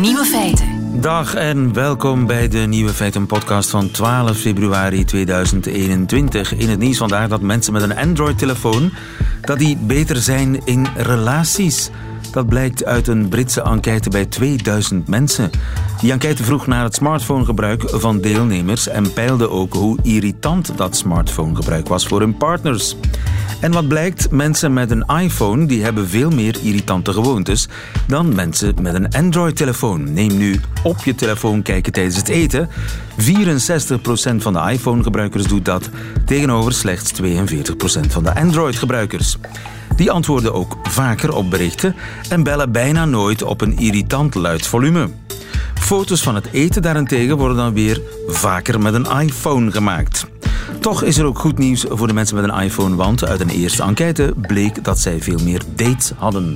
Nieuwe feiten. Dag en welkom bij de Nieuwe Feiten podcast van 12 februari 2021. In het nieuws vandaag dat mensen met een Android-telefoon dat die beter zijn in relaties. Dat blijkt uit een Britse enquête bij 2000 mensen. Die enquête vroeg naar het smartphonegebruik van deelnemers en peilde ook hoe irritant dat smartphonegebruik was voor hun partners. En wat blijkt, mensen met een iPhone die hebben veel meer irritante gewoontes dan mensen met een Android-telefoon. Neem nu op je telefoon kijken tijdens het eten. 64% van de iPhone-gebruikers doet dat, tegenover slechts 42% van de Android-gebruikers. Die antwoorden ook vaker op berichten en bellen bijna nooit op een irritant luid volume. Foto's van het eten daarentegen worden dan weer vaker met een iPhone gemaakt. Toch is er ook goed nieuws voor de mensen met een iPhone, want uit een eerste enquête bleek dat zij veel meer dates hadden.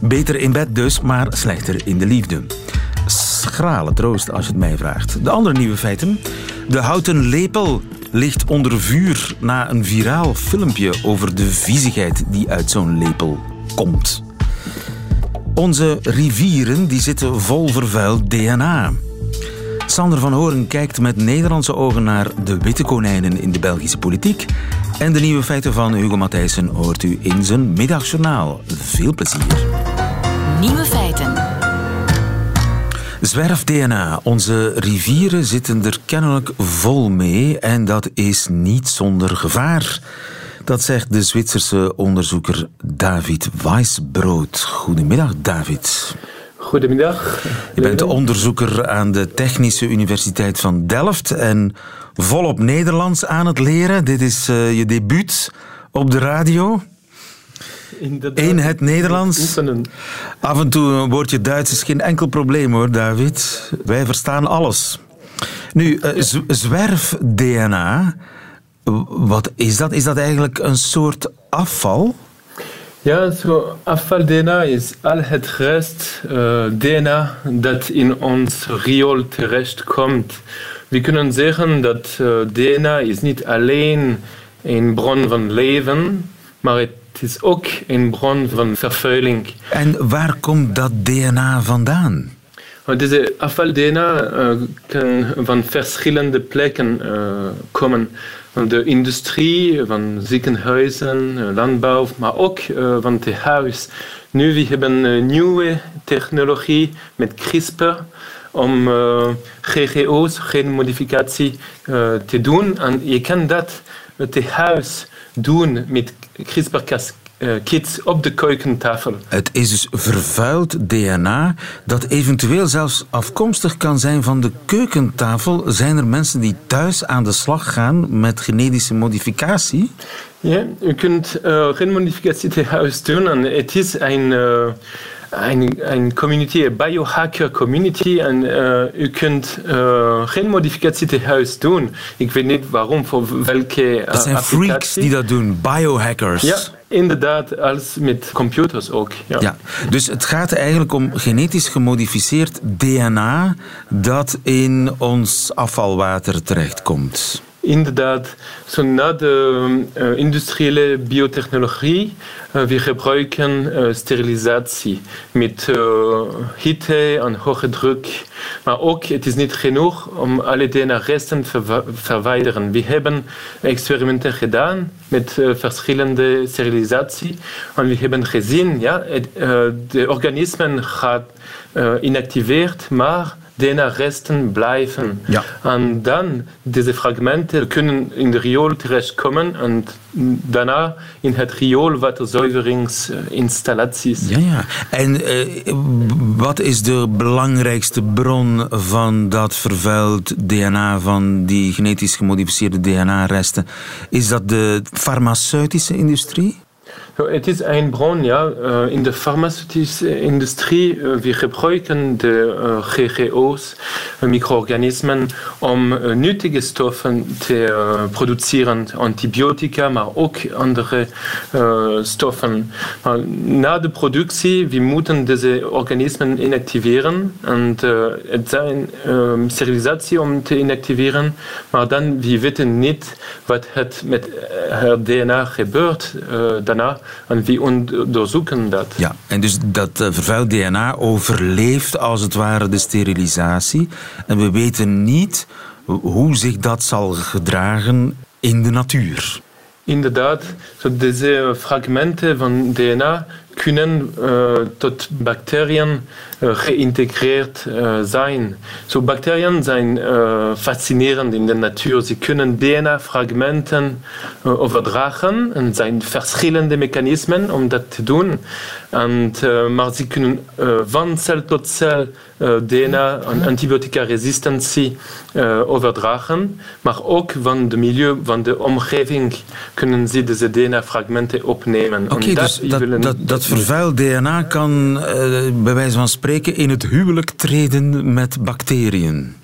Beter in bed dus, maar slechter in de liefde. Schrale troost als je het mij vraagt. De andere nieuwe feiten. De houten lepel ligt onder vuur na een viraal filmpje over de viezigheid die uit zo'n lepel komt. Onze rivieren die zitten vol vervuild DNA. Sander van Horen kijkt met Nederlandse ogen naar de witte konijnen in de Belgische politiek. En de nieuwe feiten van Hugo Matthijssen hoort u in zijn middagjournaal. Veel plezier. Nieuwe feiten. Zwerf-DNA. Onze rivieren zitten er kennelijk vol mee en dat is niet zonder gevaar. Dat zegt de Zwitserse onderzoeker David Weisbrood. Goedemiddag, David. Goedemiddag. Je bent onderzoeker aan de Technische Universiteit van Delft en volop Nederlands aan het leren. Dit is uh, je debuut op de radio. In het Nederlands. Af en toe een woordje Duits is geen enkel probleem hoor, David. Wij verstaan alles. Nu, uh, zwerf-DNA, wat is dat? Is dat eigenlijk een soort afval? Ja, zo afval-DNA is al het rest uh, DNA dat in ons riool terechtkomt. We kunnen zeggen dat uh, DNA is niet alleen een bron van leven, maar het is ook een bron van vervuiling. En waar komt dat DNA vandaan? Deze afval-DNA uh, kan van verschillende plekken komen van de industrie, van ziekenhuizen, landbouw, maar ook uh, van het huis. Nu we hebben een nieuwe technologie met CRISPR om GGO's, genmodificatie, te doen. En je kan dat met het huis doen met CRISPR-Cas uh, kits op de keukentafel. Het is dus vervuild DNA dat eventueel zelfs afkomstig kan zijn van de keukentafel. Zijn er mensen die thuis aan de slag gaan met genetische modificatie? Ja, u kunt uh, genmodificatie te huis doen en het is een... Uh, een, een community, een biohacker community. En uh, u kunt uh, geen modificatie te huis doen. Ik weet niet waarom, voor welke uh, Dat zijn freaks die dat doen, biohackers. Ja, inderdaad, als met computers ook. Ja. ja. Dus het gaat eigenlijk om genetisch gemodificeerd DNA dat in ons afvalwater terechtkomt. Inderdaad, zo na de uh, industriële biotechnologie, uh, we gebruiken uh, sterilisatie met hitte en hoge druk. Maar ook, het is niet genoeg om alle DNA-resten te ver verwijderen. We hebben experimenten gedaan met verschillende sterilisatie. En we hebben gezien, ja, de organismen gaat inactiveerd, maar DNA-resten blijven. Ja. En dan, deze fragmenten kunnen in de riool terechtkomen en daarna in het rioolwaterzuiveringsinstallaties. Ja, ja. En uh, wat is de belangrijkste bron van dat vervuild DNA, van die genetisch gemodificeerde DNA-resten? Is dat de farmaceutische industrie? Het is een bron, ja. Uh, in de farmaceutische industrie uh, we gebruiken de uh, GGO's, micro-organismen, om nuttige stoffen te produceren. Antibiotica, maar ook andere stoffen. Maar na de productie, we moeten deze organismen inactiveren. En het zijn um, sterilisatie om te inactiveren. Maar dan, we weten niet wat het met het DNA gebeurt daarna. En wie onderzoeken dat. Ja, en dus dat vervuild DNA overleeft als het ware de sterilisatie. En we weten niet hoe zich dat zal gedragen in de natuur. Inderdaad, deze fragmenten van DNA kunnen uh, tot bacteriën uh, geïntegreerd uh, zijn. So, bacteriën zijn fascinerend in de natuur. Ze kunnen DNA-fragmenten overdragen en zijn verschillende mechanismen om dat te doen. En, maar ze kunnen van cel tot cel DNA en antibiotica-resistentie overdragen, maar ook van de milieu, van de omgeving kunnen ze deze DNA-fragmenten opnemen. Oké, okay, dus dat, dat, dat vervuild DNA kan uh, bij wijze van spreken in het huwelijk treden met bacteriën.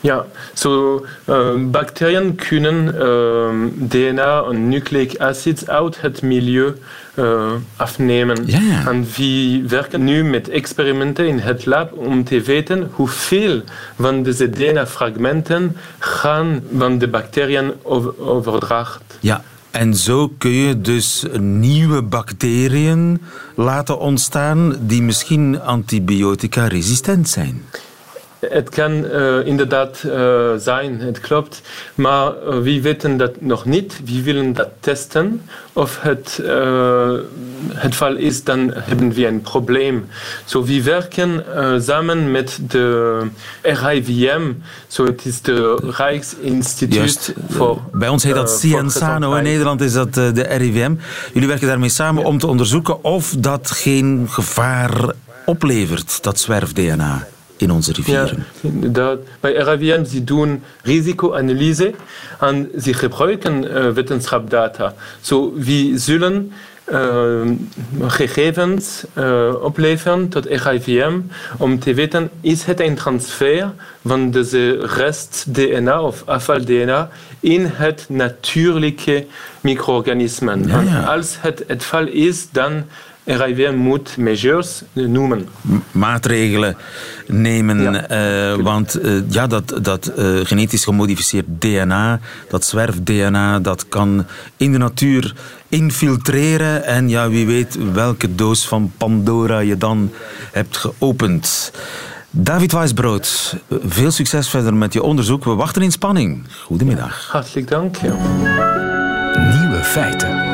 Ja, so, uh, bacteriën kunnen uh, DNA en nucleic acids uit het milieu uh, afnemen. Ja. En we werken nu met experimenten in het lab om te weten hoeveel van deze DNA-fragmenten gaan van de bacteriën overdracht. Ja, en zo kun je dus nieuwe bacteriën laten ontstaan die misschien antibiotica-resistent zijn. Het kan uh, inderdaad uh, zijn, het klopt. Maar uh, we weten dat nog niet. We willen dat testen. Of het het geval is, dan hebben we een probleem. So, we werken samen met de RIVM. So, het is de Rijksinstituut voor... Bij ons heet dat Cienzano. In Nederland is dat de RIVM. Jullie werken daarmee samen om te onderzoeken of dat geen gevaar oplevert, dat zwerf-DNA in onze rivieren. Ja, inderdaad. Bij RIVM ze doen risicoanalyse en ze gebruiken uh, wetenschapsdata. So, we zullen uh, gegevens uh, opleveren tot RIVM om te weten is het een transfer van deze rest-DNA of afval-DNA in het natuurlijke micro-organisme. Ja, ja. Als het het geval is, dan RIVM moet measures noemen. Maatregelen nemen, ja. uh, want uh, ja, dat, dat uh, genetisch gemodificeerd DNA, dat zwerf-DNA, dat kan in de natuur infiltreren en ja, wie weet welke doos van Pandora je dan hebt geopend. David Weisbrood, veel succes verder met je onderzoek. We wachten in spanning. Goedemiddag. Hartelijk dank. Ja. Nieuwe feiten.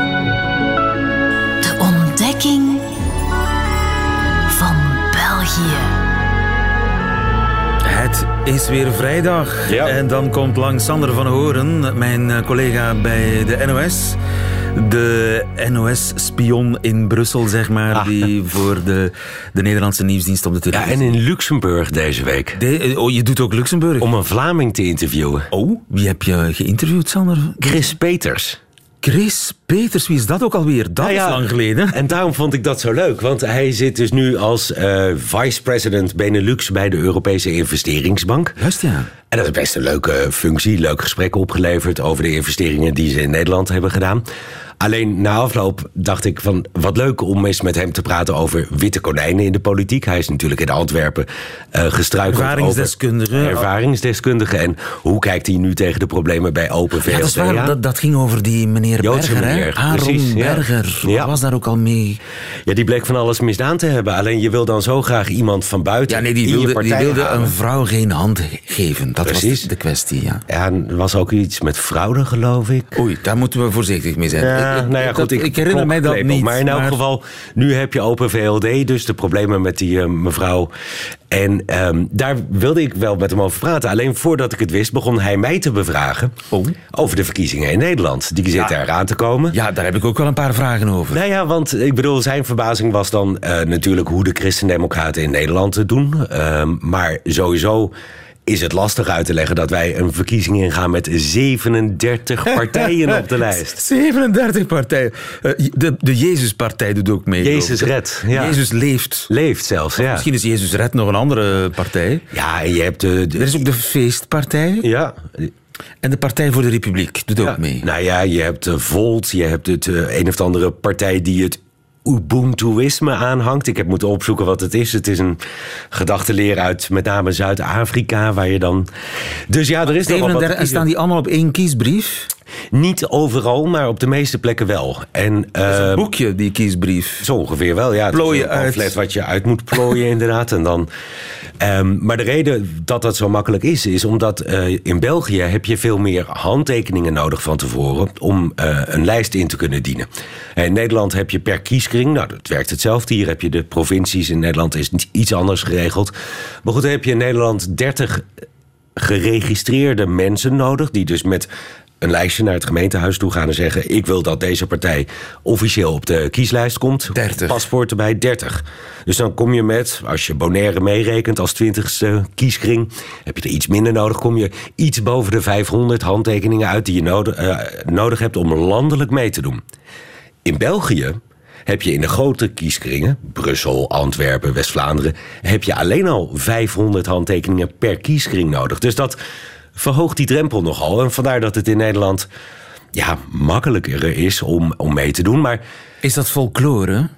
Is weer vrijdag ja. en dan komt langs Sander van Horen, mijn eh, collega bij de NOS. De NOS-spion in Brussel, zeg maar, ah. die voor de, de Nederlandse nieuwsdienst op de televisie. Ja, en in Luxemburg deze week. De, oh, je doet ook Luxemburg? Om een Vlaming te interviewen. Oh, wie heb je geïnterviewd, Sander? Chris Peters. Chris Peters, wie is dat ook alweer? Dat ja, is lang geleden. En daarom vond ik dat zo leuk. Want hij zit dus nu als uh, vice-president Benelux bij de Europese investeringsbank. Juist, ja. En dat is best een leuke functie. Leuk gesprek opgeleverd over de investeringen die ze in Nederland hebben gedaan. Alleen na afloop dacht ik van wat leuk om eens met hem te praten over witte konijnen in de politiek. Hij is natuurlijk in Antwerpen uh, gestruikeld ervaringsdeskundige. over ervaringsdeskundige. En hoe kijkt hij nu tegen de problemen bij Open VLD? Ja, dat, is waar, dat, dat, ging over die meneer Joodse Berger, meneer, Aaron precies, Berger. Ja. was daar ook al mee? Ja, die bleek van alles misdaan te hebben. Alleen je wil dan zo graag iemand van buiten Ja, nee, die in je wilde, die partij wilde halen. een vrouw geen hand geven. Dat Precies. was de kwestie, ja. Ja, en er was ook iets met fraude, geloof ik. Oei, daar moeten we voorzichtig mee zijn. Ja, Nou ja, dat- goed, ik, ik herinner mij dat niet. Maar in elk geval, nu heb je Open VLD, dus de problemen met die eh, mevrouw. En ehm, daar wilde ik wel met hem over praten. Alleen voordat ik het wist, begon hij mij te bevragen Oh. over de verkiezingen in Nederland. Die zitten Ja. eraan te komen. Ja, daar heb ik ook wel een paar vragen over. Nou ja, want ik bedoel, zijn verbazing was dan eh, natuurlijk hoe de christendemocraten in Nederland het doen. Ehm, maar sowieso is het lastig uit te leggen dat wij een verkiezing ingaan met 37 partijen op de lijst. 37 partijen. Eh, de, de Jezuspartij doet ook mee. Jezus geloof ik. Red, ja. Jezus leeft. Leeft zelfs, ja. Misschien is Jezus Red nog een andere partij. Ja, en je hebt de... de- Er is ook de Feestpartij. ja, En de Partij voor de Republiek doet ook Ja. mee. Nou ja, je hebt Volt, je hebt het eh, een of andere partij die het Ubuntuïsme aanhangt. Ik heb moeten opzoeken wat het is. Het is een gedachtenleer uit met name Zuid-Afrika, waar je dan... Dus ja, er is nog wel wat te 37, en staan die allemaal op één kiesbrief? Niet overal, maar op de meeste plekken wel. En, een eh, boekje, die kiesbrief. Zo ongeveer wel, ja. Het is Plooien een uit. wat je uit moet plooien, inderdaad. En dan, Ehm, maar de reden dat dat zo makkelijk is, is omdat eh, in België heb je veel meer handtekeningen nodig van tevoren om eh, een lijst in te kunnen dienen. En in Nederland heb je per kieskring, nou dat werkt hetzelfde. Hier heb je de provincies, in Nederland is iets anders geregeld. Maar goed, dan heb je in Nederland 30 geregistreerde mensen nodig, die dus met een lijstje naar het gemeentehuis toe gaan en zeggen: Ik wil dat deze partij officieel op de kieslijst komt. 30. Paspoort erbij, 30. Dus dan kom je met, als je Bonaire meerekent als twintigste kieskring, heb je er iets minder nodig. Kom je iets boven de 500 handtekeningen uit die je nodig, eh, nodig hebt om landelijk mee te doen. In België heb je in de grote kieskringen, Brussel, Antwerpen, West-Vlaanderen, heb je alleen al 500 handtekeningen per kieskring nodig. Dus dat verhoogt die drempel nogal. En vandaar dat het in Nederland ja, makkelijker is om, om mee te doen. Maar Is dat folklore?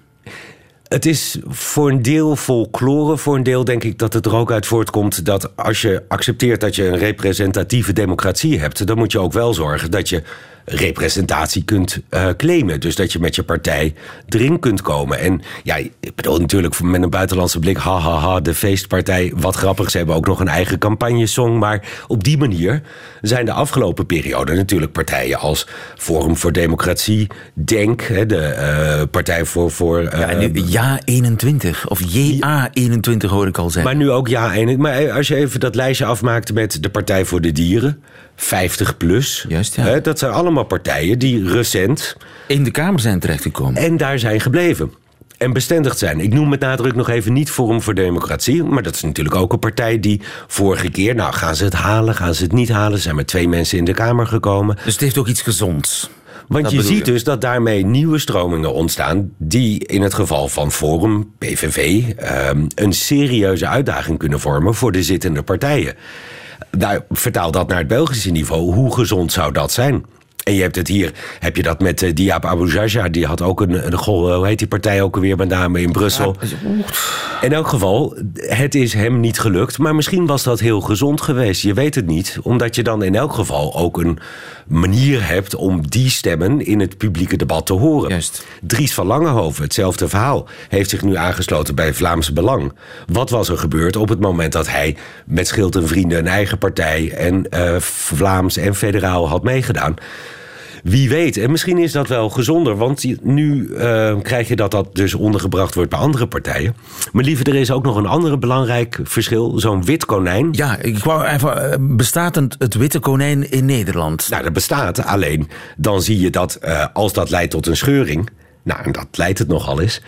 het is voor een deel folklore. Voor een deel denk ik dat het er ook uit voortkomt dat als je accepteert dat je een representatieve democratie hebt, dan moet je ook wel zorgen dat je representatie kunt eh, claimen. Dus dat je met je partij erin kunt komen. En ja, ik bedoel natuurlijk met een buitenlandse blik, ha ha ha, de feestpartij, wat grappig. Ze hebben ook nog een eigen campagnesong. Maar op die manier zijn de afgelopen periode natuurlijk partijen als Forum voor Democratie, Denk, hè, de eh, Partij voor. voor eh, Ja, nu Ja 21 of JA 21 hoor ik al zeggen. maar nu ook ja. En, maar als je even dat lijstje afmaakt met de Partij voor de Dieren, 50 plus. Juist, ja. dat zijn allemaal partijen die recent in de Kamer zijn terechtgekomen. en daar zijn gebleven. En bestendigd zijn. Ik noem met nadruk nog even niet Forum voor Democratie. Maar dat is natuurlijk ook een partij die vorige keer. Nou, gaan ze het halen? Gaan ze het niet halen? Zijn maar twee mensen in de Kamer gekomen. Dus het heeft ook iets gezonds. Want Dat je ziet dus dat daarmee nieuwe stromingen ontstaan. die in het geval van Forum, PVV. ehm, een serieuze uitdaging kunnen vormen voor de zittende partijen. Nou, vertaal dat naar het Belgische niveau. Hoe gezond zou dat zijn? En je hebt het hier, heb je dat met uh, Diab Abu. Die had ook een, een goal, hoe heet die partij ook alweer met name in Brussel. In elk geval, het is hem niet gelukt. Maar misschien was dat heel gezond geweest. Je weet het niet. Omdat je dan in elk geval ook een manier hebt om die stemmen in het publieke debat te horen. Juist. Dries van Langenhoven, hetzelfde verhaal, heeft zich nu aangesloten bij Vlaams Belang. Wat was er gebeurd op het moment dat hij met Schild en Vrienden een eigen partij en eh, Vlaams en federaal had meegedaan? Wie weet. En misschien is dat wel gezonder. Want nu eh, krijg je dat dat dus ondergebracht wordt bij andere partijen. Maar liever, er is ook nog een ander belangrijk verschil. Zo'n wit konijn. Ja, ik wou even. eh, Bestaat het, witte konijn in Nederland? Nou, dat bestaat. Alleen dan zie je dat eh, als dat leidt tot een scheuring. Nou, en dat leidt het nogal eens.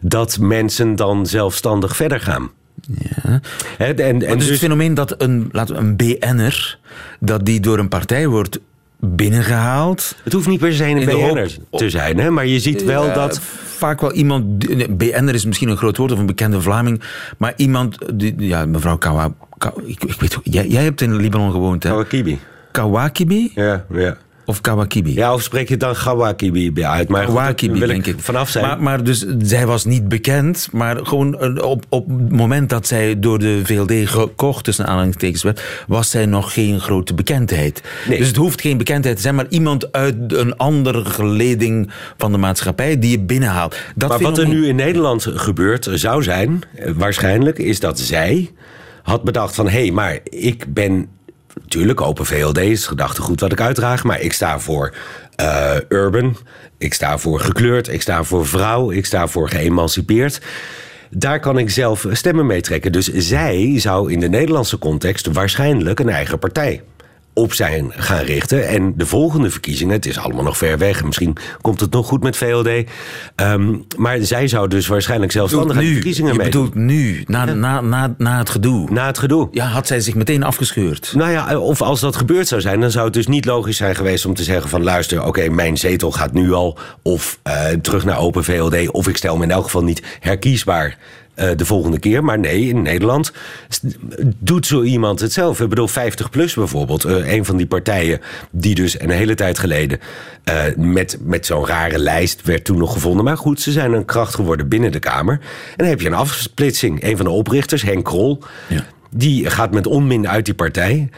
Dat mensen dan zelfstandig verder gaan. Ja. En, en Maar dus het dus, fenomeen dat een, laten we, een BN'er, dat die door een partij wordt binnengehaald. het hoeft niet per se een BN'er te zijn. Hè, maar je ziet wel dat... Vaak wel iemand. nee, BN'er is misschien een groot woord of een bekende Vlaming. Maar iemand. Die, ja, mevrouw Kawa. Ka- ik, ik weet, jij, jij hebt in Libanon gewoond, hè? Kawakibi. Kawakibi Ja, ja. Of Kawakibi? ja, of spreek je dan Gawakibi uit? Maar Kawakibi, wil denk ik. vanaf zijn. Maar, maar dus zij was niet bekend, maar gewoon een- op, op het moment dat zij door de VLD gekocht, tussen aanhalingstekens werd, was zij nog geen grote bekendheid. Nee. Dus het hoeft geen bekendheid te zijn, maar iemand uit een andere geleding van de maatschappij die je binnenhaalt. Dat Maar wat er nu in Nederland gebeurt zou zijn, eh, waarschijnlijk, is dat zij had bedacht van... hé, hey, maar ik ben natuurlijk open VLD, is gedachtegoed wat ik uitdraag... maar ik sta voor eh, urban, ik sta voor gekleurd, ik sta voor vrouw... ik sta voor geëmancipeerd... Daar kan ik zelf stemmen mee trekken. Dus zij zou in de Nederlandse context waarschijnlijk een eigen partij op zijn gaan richten. En de volgende verkiezingen, het is allemaal nog ver weg. Misschien komt het nog goed met VLD. Ehm, maar zij zou dus waarschijnlijk Je zelfstandig aan de verkiezingen je meedoen. bedoelt nu, na, na, na, na het gedoe. Na het gedoe. Ja, had zij zich meteen afgescheurd. Nou ja, of als dat gebeurd zou zijn, dan zou het dus niet logisch zijn geweest om te zeggen van luister, oké, mijn zetel gaat nu al of eh, terug naar Open VLD, of ik stel me in elk geval niet herkiesbaar eh, de volgende keer. Maar nee, in Nederland doet zo iemand het zelf. Ik bedoel, 50 plus bijvoorbeeld, eh, een van die partijen die dus een hele tijd geleden eh, met, met zo'n rare lijst werd toen nog gevonden. Maar goed, ze zijn een kracht geworden binnen de Kamer. En dan heb je een afsplitsing. Een van de oprichters, Henk Krol, Ja. die gaat met onmin uit die partij.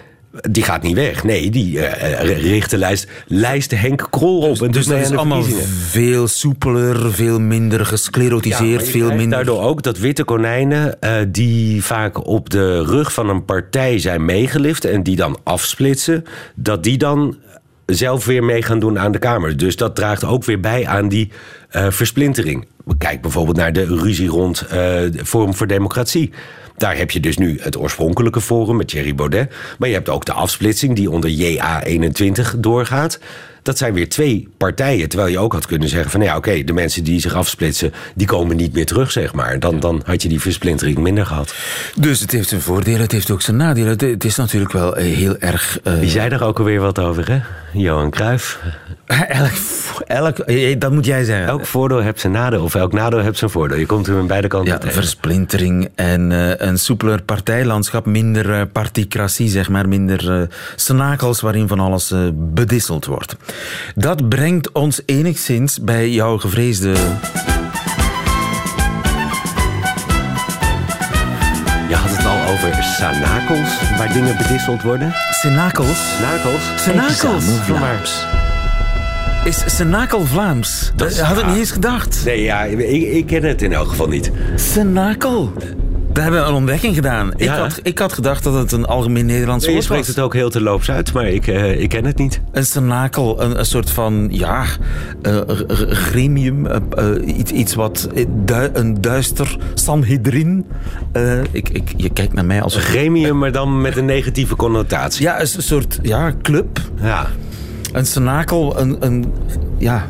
Die gaat niet weg. Nee, die uh, richt de lijst, lijst Henk Krol op. En dus dat is allemaal veel soepeler, veel minder gesclerotiseerd, ja, veel minder... Daardoor ook dat witte konijnen uh, die vaak op de rug van een partij zijn meegelift... en die dan afsplitsen, dat die dan zelf weer mee gaan doen aan de Kamer. Dus dat draagt ook weer bij aan die uh, versplintering. Kijk bijvoorbeeld naar de ruzie rond Forum voor Democratie. Daar heb je dus nu het oorspronkelijke forum met Thierry Baudet. Maar je hebt ook de afsplitsing die onder JA21 doorgaat. Dat zijn weer twee partijen. Terwijl je ook had kunnen zeggen van ja, oké, de mensen die zich afsplitsen, die komen niet meer terug, zeg maar. Dan, dan had je die versplintering minder gehad. Dus het heeft zijn voordelen, het heeft ook zijn nadelen. Het is natuurlijk wel eh, heel erg. Uh... Wie zei er ook alweer wat over, hè? Johan Cruijff. Elk, elk, eh, dat moet jij zeggen. Elk voordeel heeft zijn nadeel, of elk nadeel heeft zijn voordeel. Je komt er aan beide kanten ja, Versplintering en uh, een soepeler partijlandschap, minder uh, particratie, zeg maar, minder uh, snakels waarin van alles bedisseld wordt. Dat brengt ons enigszins bij jouw gevreesde... Je had het al over sanakels, waar dingen bedisseld worden. Senakels? Senakels? Senakels. Vlaams. Is Senakel Vlaams? Dat had ik niet eens gedacht. Nee, ja, ik, ik ken het in elk geval niet. Senakel? We hebben een ontdekking gedaan. Ik, had, ik had gedacht dat het een algemeen Nederlands woord was. Je spreekt het ook heel te loops uit, maar ik, uh, ik ken het niet. Een cenakel, een, een soort van, ja, uh, gremium. Uh, iets, iets wat, du een duister Sanhedrin. ik, ik, je kijkt naar mij als... Een gremium, maar dan met een negatieve connotatie. Ja, een soort ja, club. Ja. Een cenakel, een, een ja,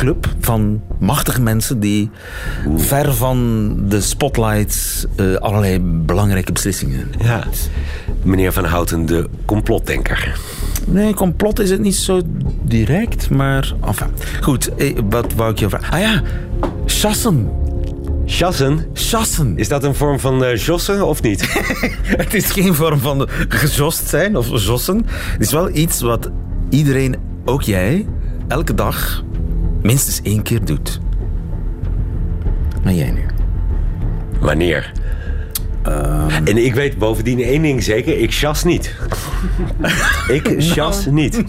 club van machtige mensen die ver van de spotlights uh, allerlei belangrijke beslissingen. Ja. Meneer Van Houten, de complotdenker. Nee, complot is het niet zo direct, maar enfin. Goed, eh, wat wou ik je vragen? Ah ja, chassen. Chassen? Chassen. Is dat een vorm van uh, jossen of niet? het is geen vorm van gejost zijn of jossen. Het is wel iets wat iedereen, ook jij, elke dag minstens één keer doet. Maar jij nu? Wanneer? Um... En ik weet bovendien één ding zeker, ik chas niet. ik chas nou. niet.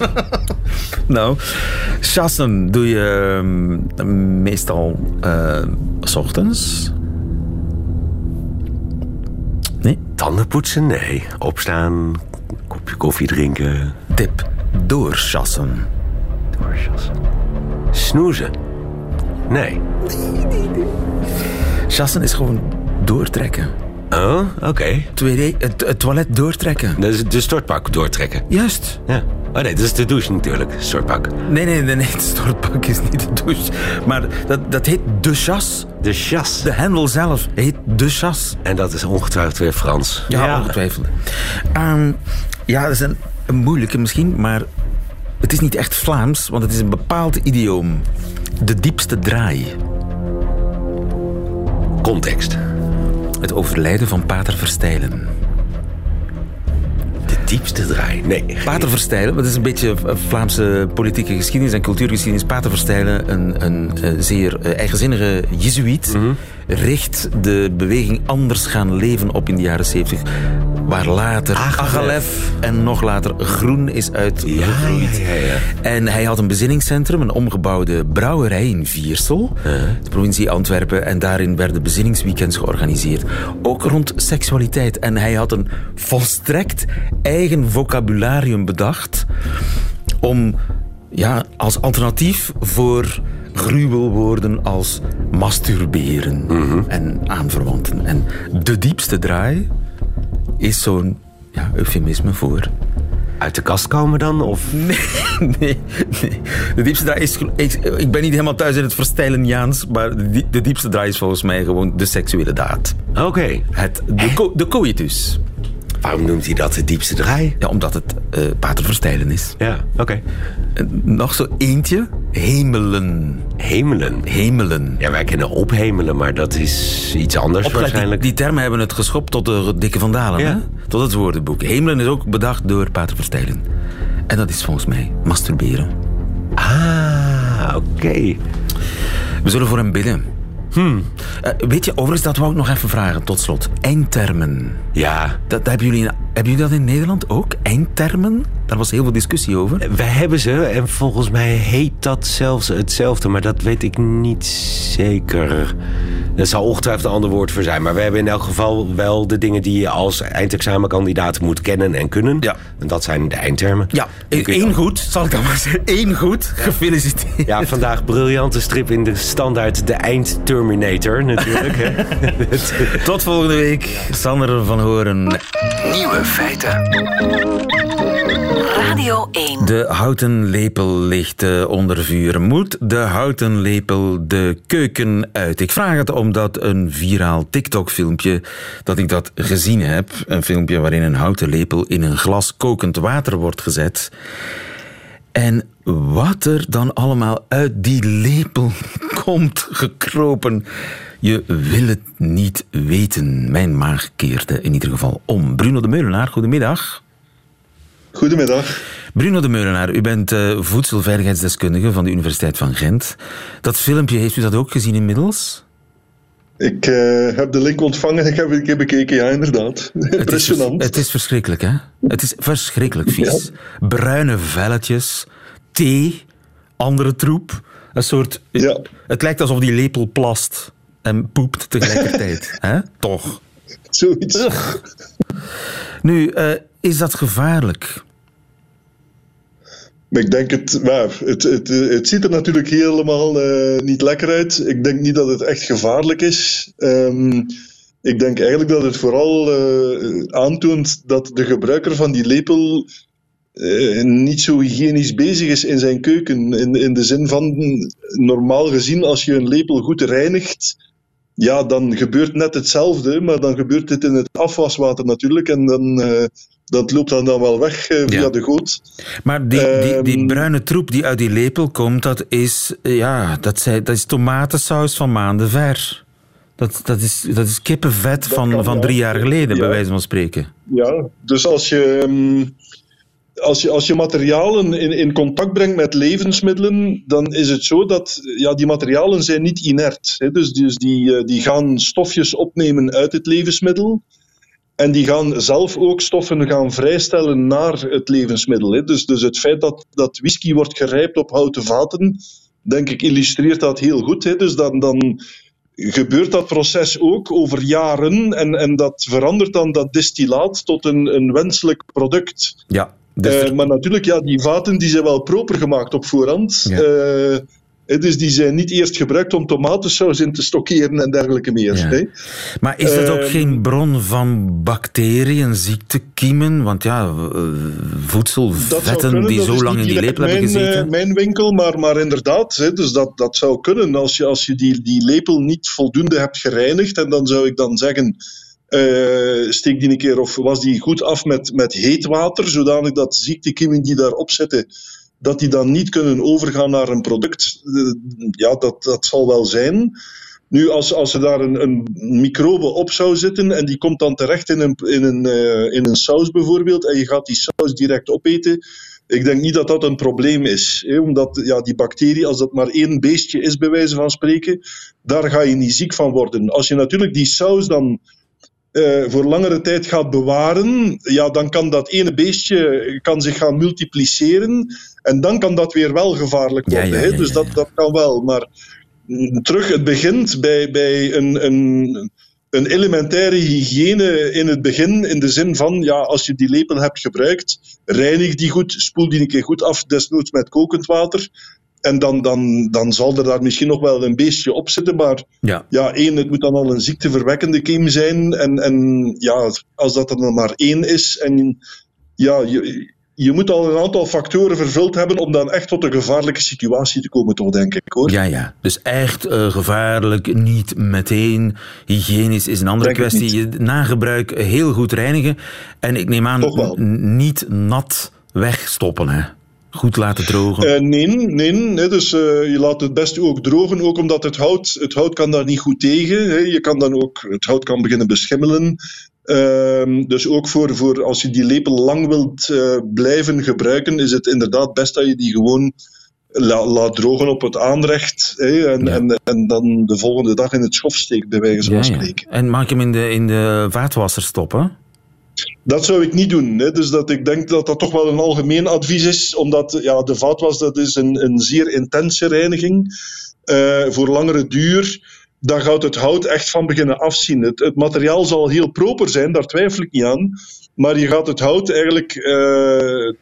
nou, chassen doe je um, meestal uh, s ochtends. Nee? Tanden poetsen? Nee. Opstaan, kopje koffie drinken. Tip, doorchassen. Doorchassen. Snoezen? Nee. Chassen is gewoon doortrekken. Oh, oké. Okay. Het, toilet doortrekken. Dat is de stortpak doortrekken. Juist. Ja. Oh nee, dat is de douche natuurlijk, stortpak. Nee, nee, nee, nee, het stortpak is niet de douche. Maar dat, dat heet de chas. De chas. De hendel zelf heet de chas. En dat is ongetwijfeld weer Frans. Ja, ongetwijfeld. Um, ja, dat is een, een moeilijke misschien, maar het is niet echt Vlaams, want het is een bepaald idioom. De diepste draai. Context. Het overlijden van Pater Verstijlen. Diepste draai? Nee. Pater Verstijlen, dat is een beetje Vlaamse politieke geschiedenis en cultuurgeschiedenis. Pater Verstijlen, een, een, een zeer eh, eigenzinnige jezuïet, mm richt de beweging Anders gaan leven op in de jaren 70 waar later Agalef en nog later Groen is uitgegroeid. Ja, ja, en hij had een bezinningscentrum, een omgebouwde brouwerij in Viersel, de provincie Antwerpen. En daarin werden bezinningsweekends georganiseerd. Ook rond seksualiteit. En hij had een volstrekt eigen vocabularium bedacht om ja, als alternatief voor gruwelwoorden als masturberen mhm. en aanverwanten. En de diepste draai is zo'n ja, eufemisme voor. Uit de kast komen dan? Of? Nee, nee, nee. De diepste draai is. Ik, ik ben niet helemaal thuis in het verstijlen Jaans, maar de, de diepste draai is volgens mij gewoon de seksuele daad. Oké. Het De, co, de coitus. Waarom noemt hij dat de diepste draai? Ja, omdat het uh, pater verstijlen is. Ja, oké. Nog zo eentje. Hemelen. Hemelen? Hemelen. Ja, wij kennen ophemelen, maar dat is iets anders waarschijnlijk. Die, die, termen hebben het geschopt tot de dikke vandalen, ja. hè? Tot het woordenboek. Hemelen is ook bedacht door pater verstijlen. En dat is volgens mij masturberen. Ah, oké. We zullen voor hem bidden. Hmm. Uh, weet je, overigens, dat wou ik nog even vragen, tot slot. Eindtermen. Ja. Dat, dat hebben, jullie in, hebben jullie dat in Nederland ook? Eindtermen? Daar was heel veel discussie over. Wij hebben ze en volgens mij heet dat zelfs hetzelfde, maar dat weet ik niet zeker. Er zal ongetwijfeld een ander woord voor zijn. Maar we hebben in elk geval wel de dingen die je als eindexamenkandidaat moet kennen en kunnen. Ja. En dat zijn de eindtermen. Ja, één goed, zal ik dan maar zeggen. Eén goed, gefeliciteerd. Ja, vandaag briljante strip in de standaard De Eindterminator natuurlijk. Tot volgende week. Sander van Horen. Nieuwe feiten. Radio 1. De houten lepel ligt eh, onder vuur. Moet de houten lepel de keuken uit? Ik vraag het omdat een viraal TikTok-filmpje dat ik dat gezien heb, een filmpje waarin een houten lepel in een glas kokend water wordt gezet. En wat er dan allemaal uit die lepel komt gekropen. Je wil het niet weten. Mijn maag keerde in ieder geval om. Bruno de Meulenaar, goedemiddag. Goedemiddag. Bruno de Meulenaar, u bent uh, voedselveiligheidsdeskundige van de Universiteit van Gent. Dat filmpje, heeft u dat ook gezien inmiddels? Ik uh, heb de link ontvangen, ik heb een keer bekeken, ja inderdaad. Impressionant. Het is, het is verschrikkelijk, hè? Het is verschrikkelijk vies. Ja. Bruine velletjes, thee, andere troep. Een soort... Ja. Het lijkt alsof die lepel plast en poept tegelijkertijd. hè? Toch? Zoiets. Ugh. Nu, uh, is dat gevaarlijk? Ik denk het, maar het, het, het ziet er natuurlijk helemaal uh, niet lekker uit. Ik denk niet dat het echt gevaarlijk is. Um, ik denk eigenlijk dat het vooral uh, aantoont dat de gebruiker van die lepel uh, niet zo hygiënisch bezig is in zijn keuken. In, in de zin van, normaal gezien, als je een lepel goed reinigt, ja, dan gebeurt net hetzelfde, maar dan gebeurt dit in het afwaswater natuurlijk. En dan, dat loopt dan, dan wel weg uh, via Ja. de goot. Maar die, die, die Ehm, bruine troep die uit die lepel komt, dat is, ja, dat, zei, dat is tomatensaus van maanden ver. Dat, dat, is, dat is kippenvet van, van drie jaar geleden, bij wijze van spreken. Ja, dus als je, ehm, als je, als je materialen in, in contact brengt met levensmiddelen, dan is het zo dat ja, die materialen zijn niet inert. Hè, dus dus die, eh, die gaan stofjes opnemen uit het levensmiddel. En die gaan zelf ook stoffen gaan vrijstellen naar het levensmiddel. Hè. Dus, dus het feit dat, dat whisky wordt gerijpt op houten vaten, denk ik, illustreert dat heel goed. Hè. Dus dan, dan gebeurt dat proces ook over jaren en, en dat verandert dan dat distillaat tot een, een wenselijk product. Ja, dus Eh, maar natuurlijk, ja, die vaten die zijn wel proper gemaakt op voorhand. Ja. Eh, dus die zijn niet eerst gebruikt om tomatensaus in te stockeren en dergelijke meer. Ja. maar is dat ook ehm, geen bron van bacteriën, ziektekiemen? Want ja, eh, voedselvetten kunnen, die zo lang in die lepel hebben gezeten. eh, mijn winkel, maar, maar inderdaad, hè, dus dat, dat zou kunnen. Als je, als je die, die lepel niet voldoende hebt gereinigd, en dan zou ik dan zeggen, eh, steek die een keer of was die goed af met, met heet water, zodanig dat ziektekiemen die daarop zitten, dat die dan niet kunnen overgaan naar een product. Eh, ja, dat, dat zal wel zijn. Nu, als, als er daar een, een microbe op zou zitten en die komt dan terecht in een, in, een, eh, in een saus bijvoorbeeld, en je gaat die saus direct opeten, ik denk niet dat dat een probleem is. Hè? Omdat ja, die bacterie, als dat maar één beestje is, bij wijze van spreken, daar ga je niet ziek van worden. Als je natuurlijk die saus dan eh, voor langere tijd gaat bewaren, ja, dan kan dat ene beestje kan zich gaan multipliceren. En dan kan dat weer wel gevaarlijk worden. ja, hè? ja, dus dat, dat kan wel. Maar mm, terug, het begint bij, bij een, een, een elementaire hygiëne in het begin. In de zin van, ja, als je die lepel hebt gebruikt, reinig die goed, spoel die een keer goed af, desnoods met kokend water. En dan, dan, dan zal er daar misschien nog wel een beestje op zitten, maar Ja. ja, één, het moet dan al een ziekteverwekkende kiem zijn. En, en ja, als dat er dan maar één is. En ja, je, je moet al een aantal factoren vervuld hebben om dan echt tot een gevaarlijke situatie te komen, toch, denk ik hoor. Ja, ja. Dus echt eh, gevaarlijk, niet meteen. Hygiënisch is een andere Denk kwestie. Je nagebruik heel goed reinigen. En ik neem aan, niet nat wegstoppen. Hè. Goed laten drogen. Eh, nee, nee, nee, dus eh, je laat het best ook drogen, ook omdat het hout, het hout kan daar niet goed tegen. Hè. Je kan dan ook, het hout kan beginnen beschimmelen. Ehm, dus ook voor, voor als je die lepel lang wilt eh, blijven gebruiken, is het inderdaad best dat je die gewoon la, laat drogen op het aanrecht hè, en, Ja. en, en dan de volgende dag in het schof steekt, bij wijze van Ja, ja. spreken. En maak hem in de, in de vaatwasser stoppen. Dat zou ik niet doen. Hè. Dus dat ik denk dat dat toch wel een algemeen advies is, omdat ja, de vaatwas dat is een, een zeer intense reiniging eh, voor langere duur. Dan gaat het hout echt van beginnen afzien. Het, materiaal zal heel proper zijn, daar twijfel ik niet aan. Maar je gaat het hout eigenlijk eh,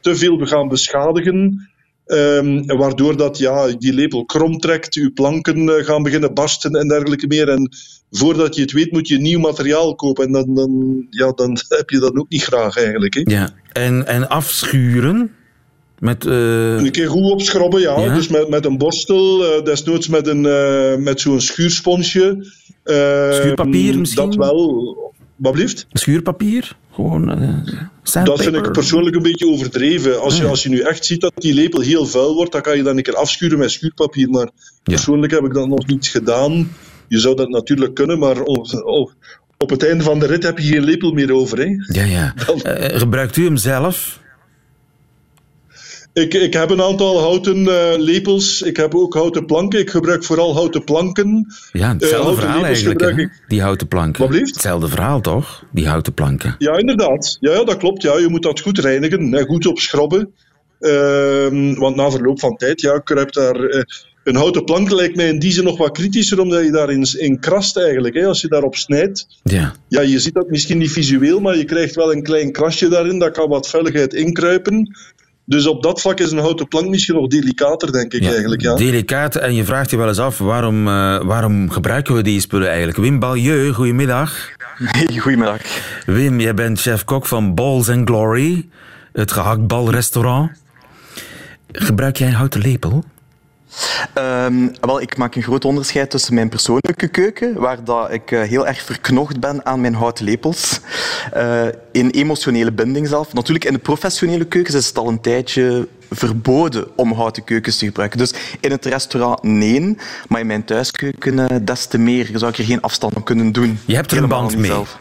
te veel gaan beschadigen. ehm, waardoor dat ja, die lepel krom trekt, je planken eh, gaan beginnen barsten en dergelijke meer. En voordat je het weet, moet je nieuw materiaal kopen. En dan, dan, ja, dan heb je dat ook niet graag eigenlijk. Hè. Ja. En, en afschuren met... eh, Een keer goed opschrobben, ja. Ja. Dus met, met een borstel, eh, desnoods met, een, eh, met zo'n schuursponsje. Eh, Schuurpapier misschien? Dat wel. Wat blieft? schuurpapier? Gewoon Dat vind ik persoonlijk een beetje overdreven. Als je, als je nu echt ziet dat die lepel heel vuil wordt, dan kan je dan een keer afschuren met schuurpapier. Maar persoonlijk heb ik dat nog niet gedaan. Je zou dat natuurlijk kunnen, maar op, het einde van de rit heb je geen lepel meer over. Hè. Ja, ja. Dan- gebruikt u hem zelf? Ik, ik heb een aantal houten eh, lepels. Ik heb ook houten planken. Ik gebruik vooral houten planken. Ja, hetzelfde houten verhaal eigenlijk, hè? die houten planken. Wat? Hetzelfde verhaal, toch? Die houten planken. Ja, inderdaad. Ja, ja, dat klopt. Ja, je moet dat goed reinigen, hè, goed opschrobben. Ehm, want na verloop van tijd ja, kruipt daar... eh, een houten plank lijkt mij in die zin nog wat kritischer, omdat je daarin in krast eigenlijk. Hè. Als je daarop snijdt, Ja. ja, je ziet dat misschien niet visueel, maar je krijgt wel een klein krasje daarin. Dat kan wat vuiligheid inkruipen. Dus op dat vlak is een houten plank misschien nog delicater, denk ik ja. eigenlijk. Ja. Delicaat. En je vraagt je wel eens af, waarom, eh, waarom gebruiken we die spullen eigenlijk? Wim Balieu, goedemiddag. Hey, goedemiddag. Wim, jij bent chef-kok van Balls and Glory, het gehaktbalrestaurant. Gebruik jij een houten lepel? Ehm, wel, ik maak een groot onderscheid tussen mijn persoonlijke keuken, waar dat ik eh, heel erg verknocht ben aan mijn houten lepels, eh, in emotionele binding zelf. Natuurlijk, in de professionele keukens is het al een tijdje verboden om houten keukens te gebruiken. Dus in het restaurant nee, maar in mijn thuiskeuken eh, des te meer. Zou ik er geen afstand van kunnen doen. Je hebt er een band mee. zelf.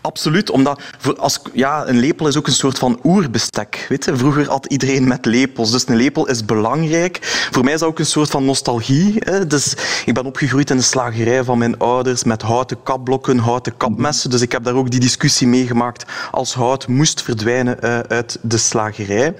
Absoluut, omdat als, ja, een lepel is ook een soort van oerbestek. Weet je? Vroeger had iedereen met lepels, dus een lepel is belangrijk. Voor mij is dat ook een soort van nostalgie. Hè? Dus ik ben opgegroeid in de slagerij van mijn ouders met houten kapblokken, houten kapmessen. Dus ik heb daar ook die discussie meegemaakt als hout moest verdwijnen eh, uit de slagerij.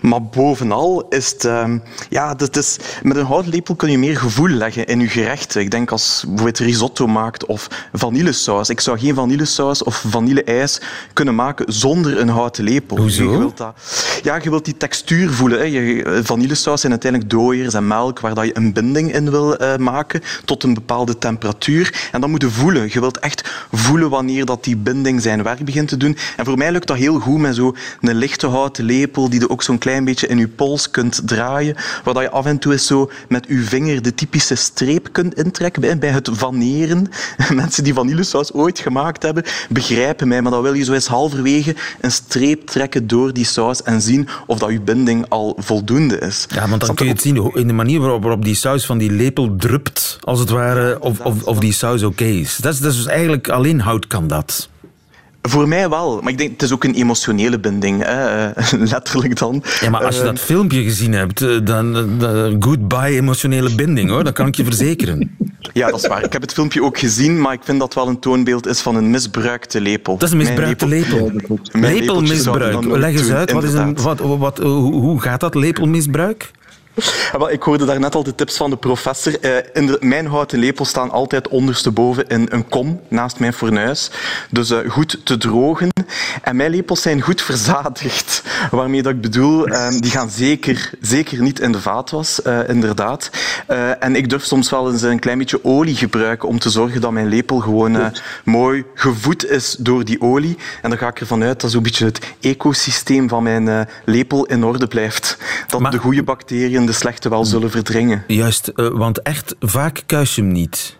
Maar bovenal is het... ehm, ja, dat is, met een houten lepel kun je meer gevoel leggen in je gerechten. Ik denk als je risotto maakt of vanillesaus. Ik zou geen vanillesaus of vanilleijs kunnen maken zonder een houten lepel. Hoezo? Je wilt dat, ja, je wilt die textuur voelen. Hè. Je, vanillesaus zijn uiteindelijk dooiers en melk waar dat je een binding in wil eh, maken tot een bepaalde temperatuur. En dat moet je voelen. Je wilt echt voelen wanneer dat die binding zijn werk begint te doen. En voor mij lukt dat heel goed met zo'n lichte houten lepel die je ook zo'n klein beetje in je pols kunt draaien, waar dat je af en toe eens zo met je vinger de typische streep kunt intrekken bij, bij het vaneren. Mensen die vanillesaus ooit gemaakt hebben, begrijpen mij, maar dan wil je zo eens halverwege een streep trekken door die saus en zien of dat je binding al voldoende is. Ja, want dan kun je het zien in de manier waarop, waarop die saus van die lepel drupt, als het ware, of, of, of die saus oké is. Dat is. Dat is dus eigenlijk alleen hout kan dat. Voor mij wel, maar ik denk het is ook een emotionele binding, hè? eh, letterlijk dan. Ja, maar als je dat filmpje gezien hebt, eh, dan eh, goodbye emotionele binding hoor, dat kan ik je verzekeren. Ja, dat is waar. Ik heb het filmpje ook gezien, maar ik vind dat wel een toonbeeld is van een misbruikte lepel. Dat is een misbruikte lepel. Zou Lepelmisbruik. Leg eens uit, wat is een, wat, wat, hoe, hoe gaat dat, lepelmisbruik? Ja, wel, ik hoorde daarnet al de tips van de professor. Eh, in de, mijn houten lepels staan altijd ondersteboven in een kom naast mijn fornuis. Dus eh, goed te drogen. En mijn lepels zijn goed verzadigd. Waarmee dat ik bedoel, eh, die gaan zeker, zeker niet in de vaatwas, eh, inderdaad. En ik durf soms wel eens een klein beetje olie gebruiken om te zorgen dat mijn lepel gewoon mooi gevoed is door die olie. En dan ga ik ervan uit dat zo'n beetje het ecosysteem van mijn lepel in orde blijft. Dat Maar- de goede bacteriën de slechte wel zullen verdringen. Juist, eh, want echt vaak kuis je hem niet.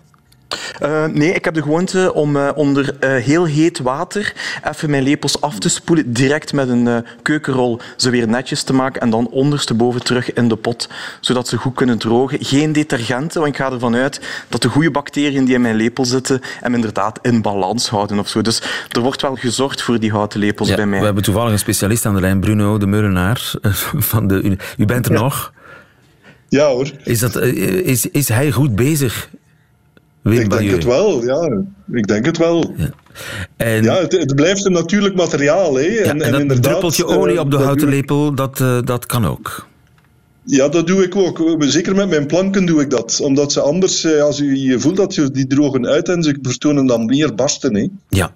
Eh, nee, ik heb de gewoonte om eh, onder heel heet water even mijn lepels af te spoelen, direct met een keukenrol ze weer netjes te maken en dan ondersteboven terug in de pot, zodat ze goed kunnen drogen. Geen detergenten, want ik ga ervan uit dat de goede bacteriën die in mijn lepel zitten hem inderdaad in balans houden of zo. Dus er wordt wel gezorgd voor die houten lepels Ja, bij mij. we hebben toevallig een specialist aan de lijn, Bruno de Meulenaar. Van de, u bent er nog? Ja hoor. Is, dat, eh, is, is hij goed bezig? Wim Ik denk het wel, ja. Ik denk het wel. En, Ja, het, het blijft een natuurlijk materiaal. Hè. ja, En, en en dat druppeltje eh, olie op de dat houten lepel, dat, eh, dat kan ook. Ja, dat doe ik ook. Zeker met mijn planken doe ik dat. Omdat ze anders, eh, als je, je voelt dat je die drogen uit en ze vertonen dan meer barsten. Hè. Ja.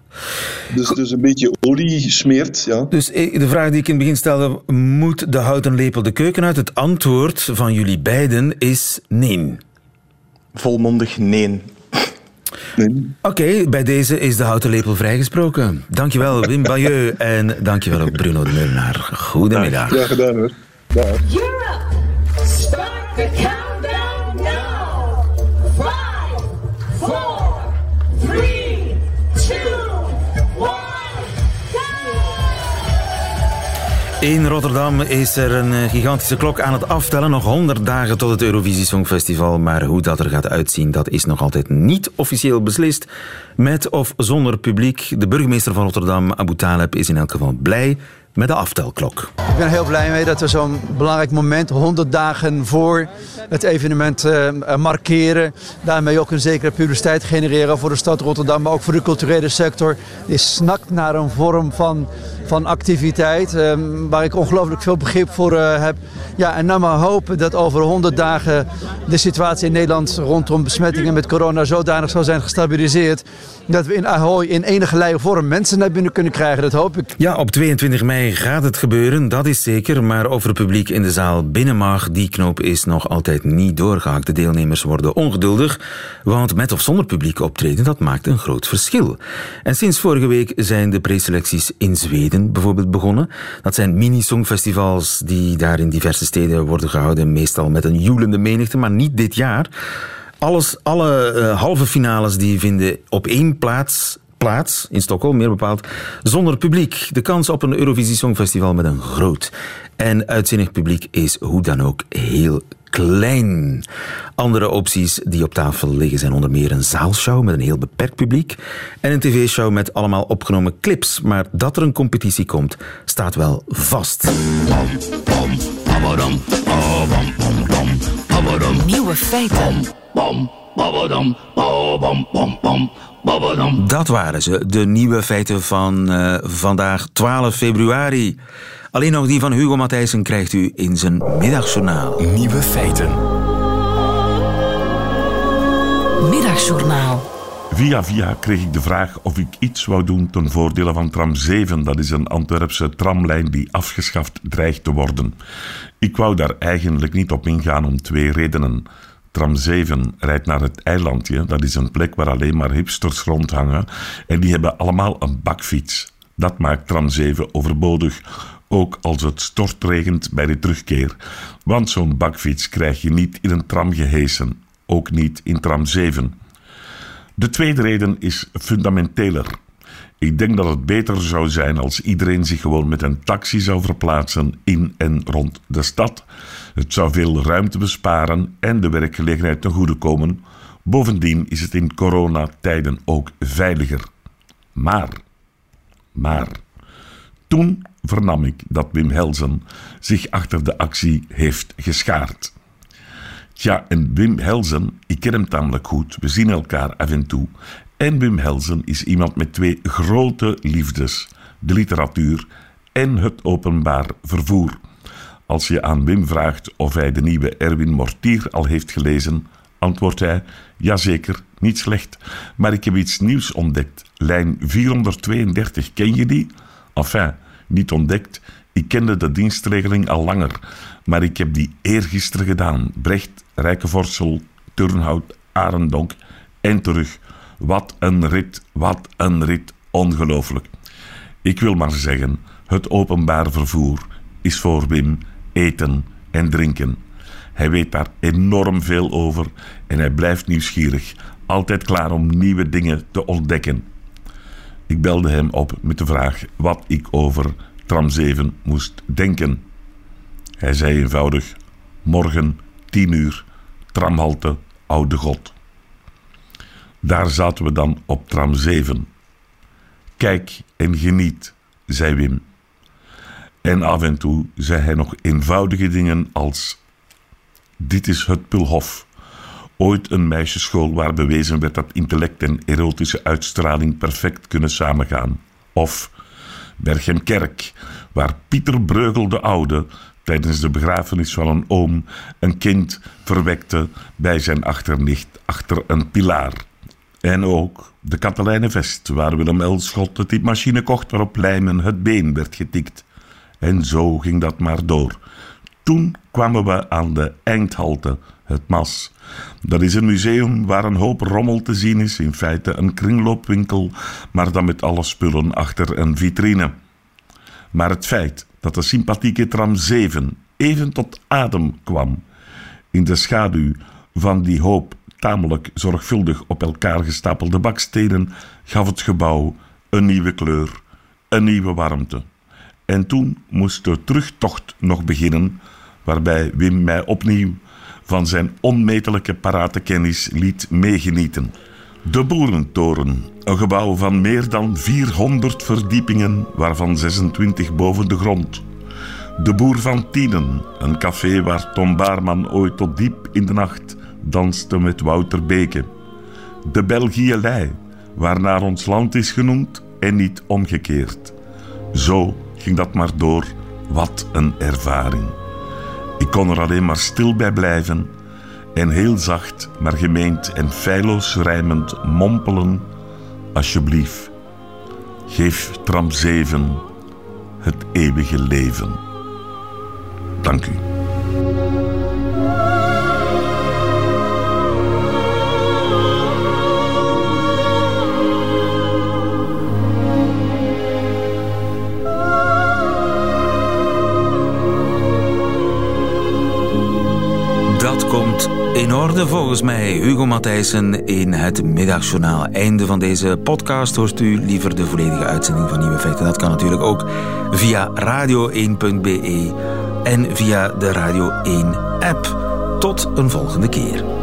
Dus, dus een beetje olie smeert, ja. Dus eh, de vraag die ik in het begin stelde, moet de houten lepel de keuken uit? Het antwoord van jullie beiden is nee. Volmondig nee. Nee. Oké, bij deze is de houten lepel vrijgesproken. Dankjewel Wim Bayeux en dankjewel ook Bruno de Meulenaar. Goedemiddag. Ja, gedaan hoor. Dag. Europe, the countdown now. Five, four, three, two! In Rotterdam is er een eh, gigantische klok aan het aftellen. Nog 100 dagen tot het Eurovisie Songfestival. Maar hoe dat er gaat uitzien, dat is nog altijd niet officieel beslist. Met of zonder publiek. De burgemeester van Rotterdam, Abu Taleb, is in elk geval blij met de aftelklok. Ik ben heel blij mee dat we zo'n belangrijk moment, 100 dagen voor het evenement, eh, markeren. Daarmee ook een zekere publiciteit genereren voor de stad Rotterdam, maar ook voor de culturele sector. Die snakt naar een vorm van, van activiteit eh, waar ik ongelooflijk veel begrip voor eh, heb. Ja, en nou maar hopen dat over 100 dagen de situatie in Nederland rondom besmettingen met corona zodanig zal zijn gestabiliseerd. Dat we in Ahoy in enige lijn vorm mensen naar binnen kunnen krijgen. Dat hoop ik. Ja, op 22 mei gaat het gebeuren, dat is zeker. Maar of er publiek in de zaal binnen mag, die knoop is nog altijd niet doorgehakt. De deelnemers worden ongeduldig, want met of zonder publiek optreden, dat maakt een groot verschil. En sinds vorige week zijn de preselecties in Zweden bijvoorbeeld begonnen. Dat zijn mini-songfestivals die daar in diverse steden worden gehouden, meestal met een joelende menigte, maar niet dit jaar. Alles, alle eh, halve finales die vinden op één plaats plaats, in Stockholm meer bepaald, zonder publiek. De kans op een Eurovisie Songfestival met een groot en uitzinnig publiek is hoe dan ook heel klein. Andere opties die op tafel liggen zijn onder meer een zaalshow met een heel beperkt publiek en een tv-show met allemaal opgenomen clips. Maar dat er een competitie komt, staat wel vast. Nieuwe feiten. Dat waren ze, de nieuwe feiten van eh, vandaag 12 februari. Alleen nog die van Hugo Matthijssen krijgt u in zijn middagjournaal. Nieuwe feiten. Middagjournaal. Via via kreeg ik de vraag of ik iets wou doen ten voordele van tram 7. Dat is een Antwerpse tramlijn die afgeschaft dreigt te worden. Ik wou daar eigenlijk niet op ingaan om twee redenen. Tram 7 rijdt naar het eilandje. Dat is een plek waar alleen maar hipsters rondhangen. En die hebben allemaal een bakfiets. Dat maakt tram 7 overbodig. Ook als het stortregent bij de terugkeer. Want zo'n bakfiets krijg je niet in een tram gehesen. Ook niet in tram 7. De tweede reden is fundamenteler. Ik denk dat het beter zou zijn als iedereen zich gewoon met een taxi zou verplaatsen in en rond de stad. Het zou veel ruimte besparen en de werkgelegenheid ten goede komen. Bovendien is het in coronatijden ook veiliger. Maar, maar, toen vernam ik dat Wim Helsen zich achter de actie heeft geschaard. Tja, en Wim Helsen, ik ken hem tamelijk goed, we zien elkaar af en toe. En Wim Helsen is iemand met twee grote liefdes: de literatuur en het openbaar vervoer. Als je aan Wim vraagt of hij de nieuwe Erwin Mortier al heeft gelezen, antwoordt hij: Jazeker, niet slecht, maar ik heb iets nieuws ontdekt. Lijn 432, ken je die? Enfin, niet ontdekt. Ik kende de dienstregeling al langer, maar ik heb die eergisteren gedaan. Brecht, Rijkenvorsel, Turnhout, Arendonk en terug. Wat een rit, wat een rit, ongelooflijk. Ik wil maar zeggen, het openbaar vervoer is voor Wim eten en drinken. Hij weet daar enorm veel over en hij blijft nieuwsgierig, altijd klaar om nieuwe dingen te ontdekken. Ik belde hem op met de vraag wat ik over tram 7 moest denken. Hij zei eenvoudig: morgen 10 uur, tramhalte Oude God. Daar zaten we dan op tram 7. Kijk en geniet, zei Wim. En af en toe zei hij nog eenvoudige dingen als: Dit is het Pulhof. Ooit een meisjesschool waar bewezen werd dat intellect en erotische uitstraling perfect kunnen samengaan. Of Berchem-Kerk, waar Pieter Breugel de Oude tijdens de begrafenis van een oom een kind verwekte bij zijn achternicht achter een pilaar. En ook de Katelijnenvest, waar Willem Elschot de typemachine kocht waarop lijmen het been werd getikt. En zo ging dat maar door. Toen kwamen we aan de eindhalte, het MAS. Dat is een museum waar een hoop rommel te zien is, in feite een kringloopwinkel, maar dan met alle spullen achter een vitrine. Maar het feit dat de sympathieke tram 7 even tot adem kwam, in de schaduw van die hoop tamelijk zorgvuldig op elkaar gestapelde bakstenen, gaf het gebouw een nieuwe kleur, een nieuwe warmte. En toen moest de terugtocht nog beginnen, waarbij Wim mij opnieuw van zijn onmetelijke paratenkennis liet meegenieten. De Boerentoren, een gebouw van meer dan 400 verdiepingen, waarvan 26 boven de grond. De Boer van Tienen, een café waar Tom Baarman ooit tot diep in de nacht danste met Wouter Beke. De Belgielei, waarnaar ons land is genoemd en niet omgekeerd. Zo ging dat maar door. Wat een ervaring. Ik kon er alleen maar stil bij blijven en heel zacht, maar gemeend en feilloos rijmend mompelen: Alsjeblieft, geef tram 7 het eeuwige leven. Dank u. in orde volgens mij. Hugo Matthijssen in het middagjournaal. Einde van deze podcast. Hoort u liever de volledige uitzending van Nieuwe Feiten? Dat kan natuurlijk ook via radio1.be en via de Radio 1 app. Tot een volgende keer.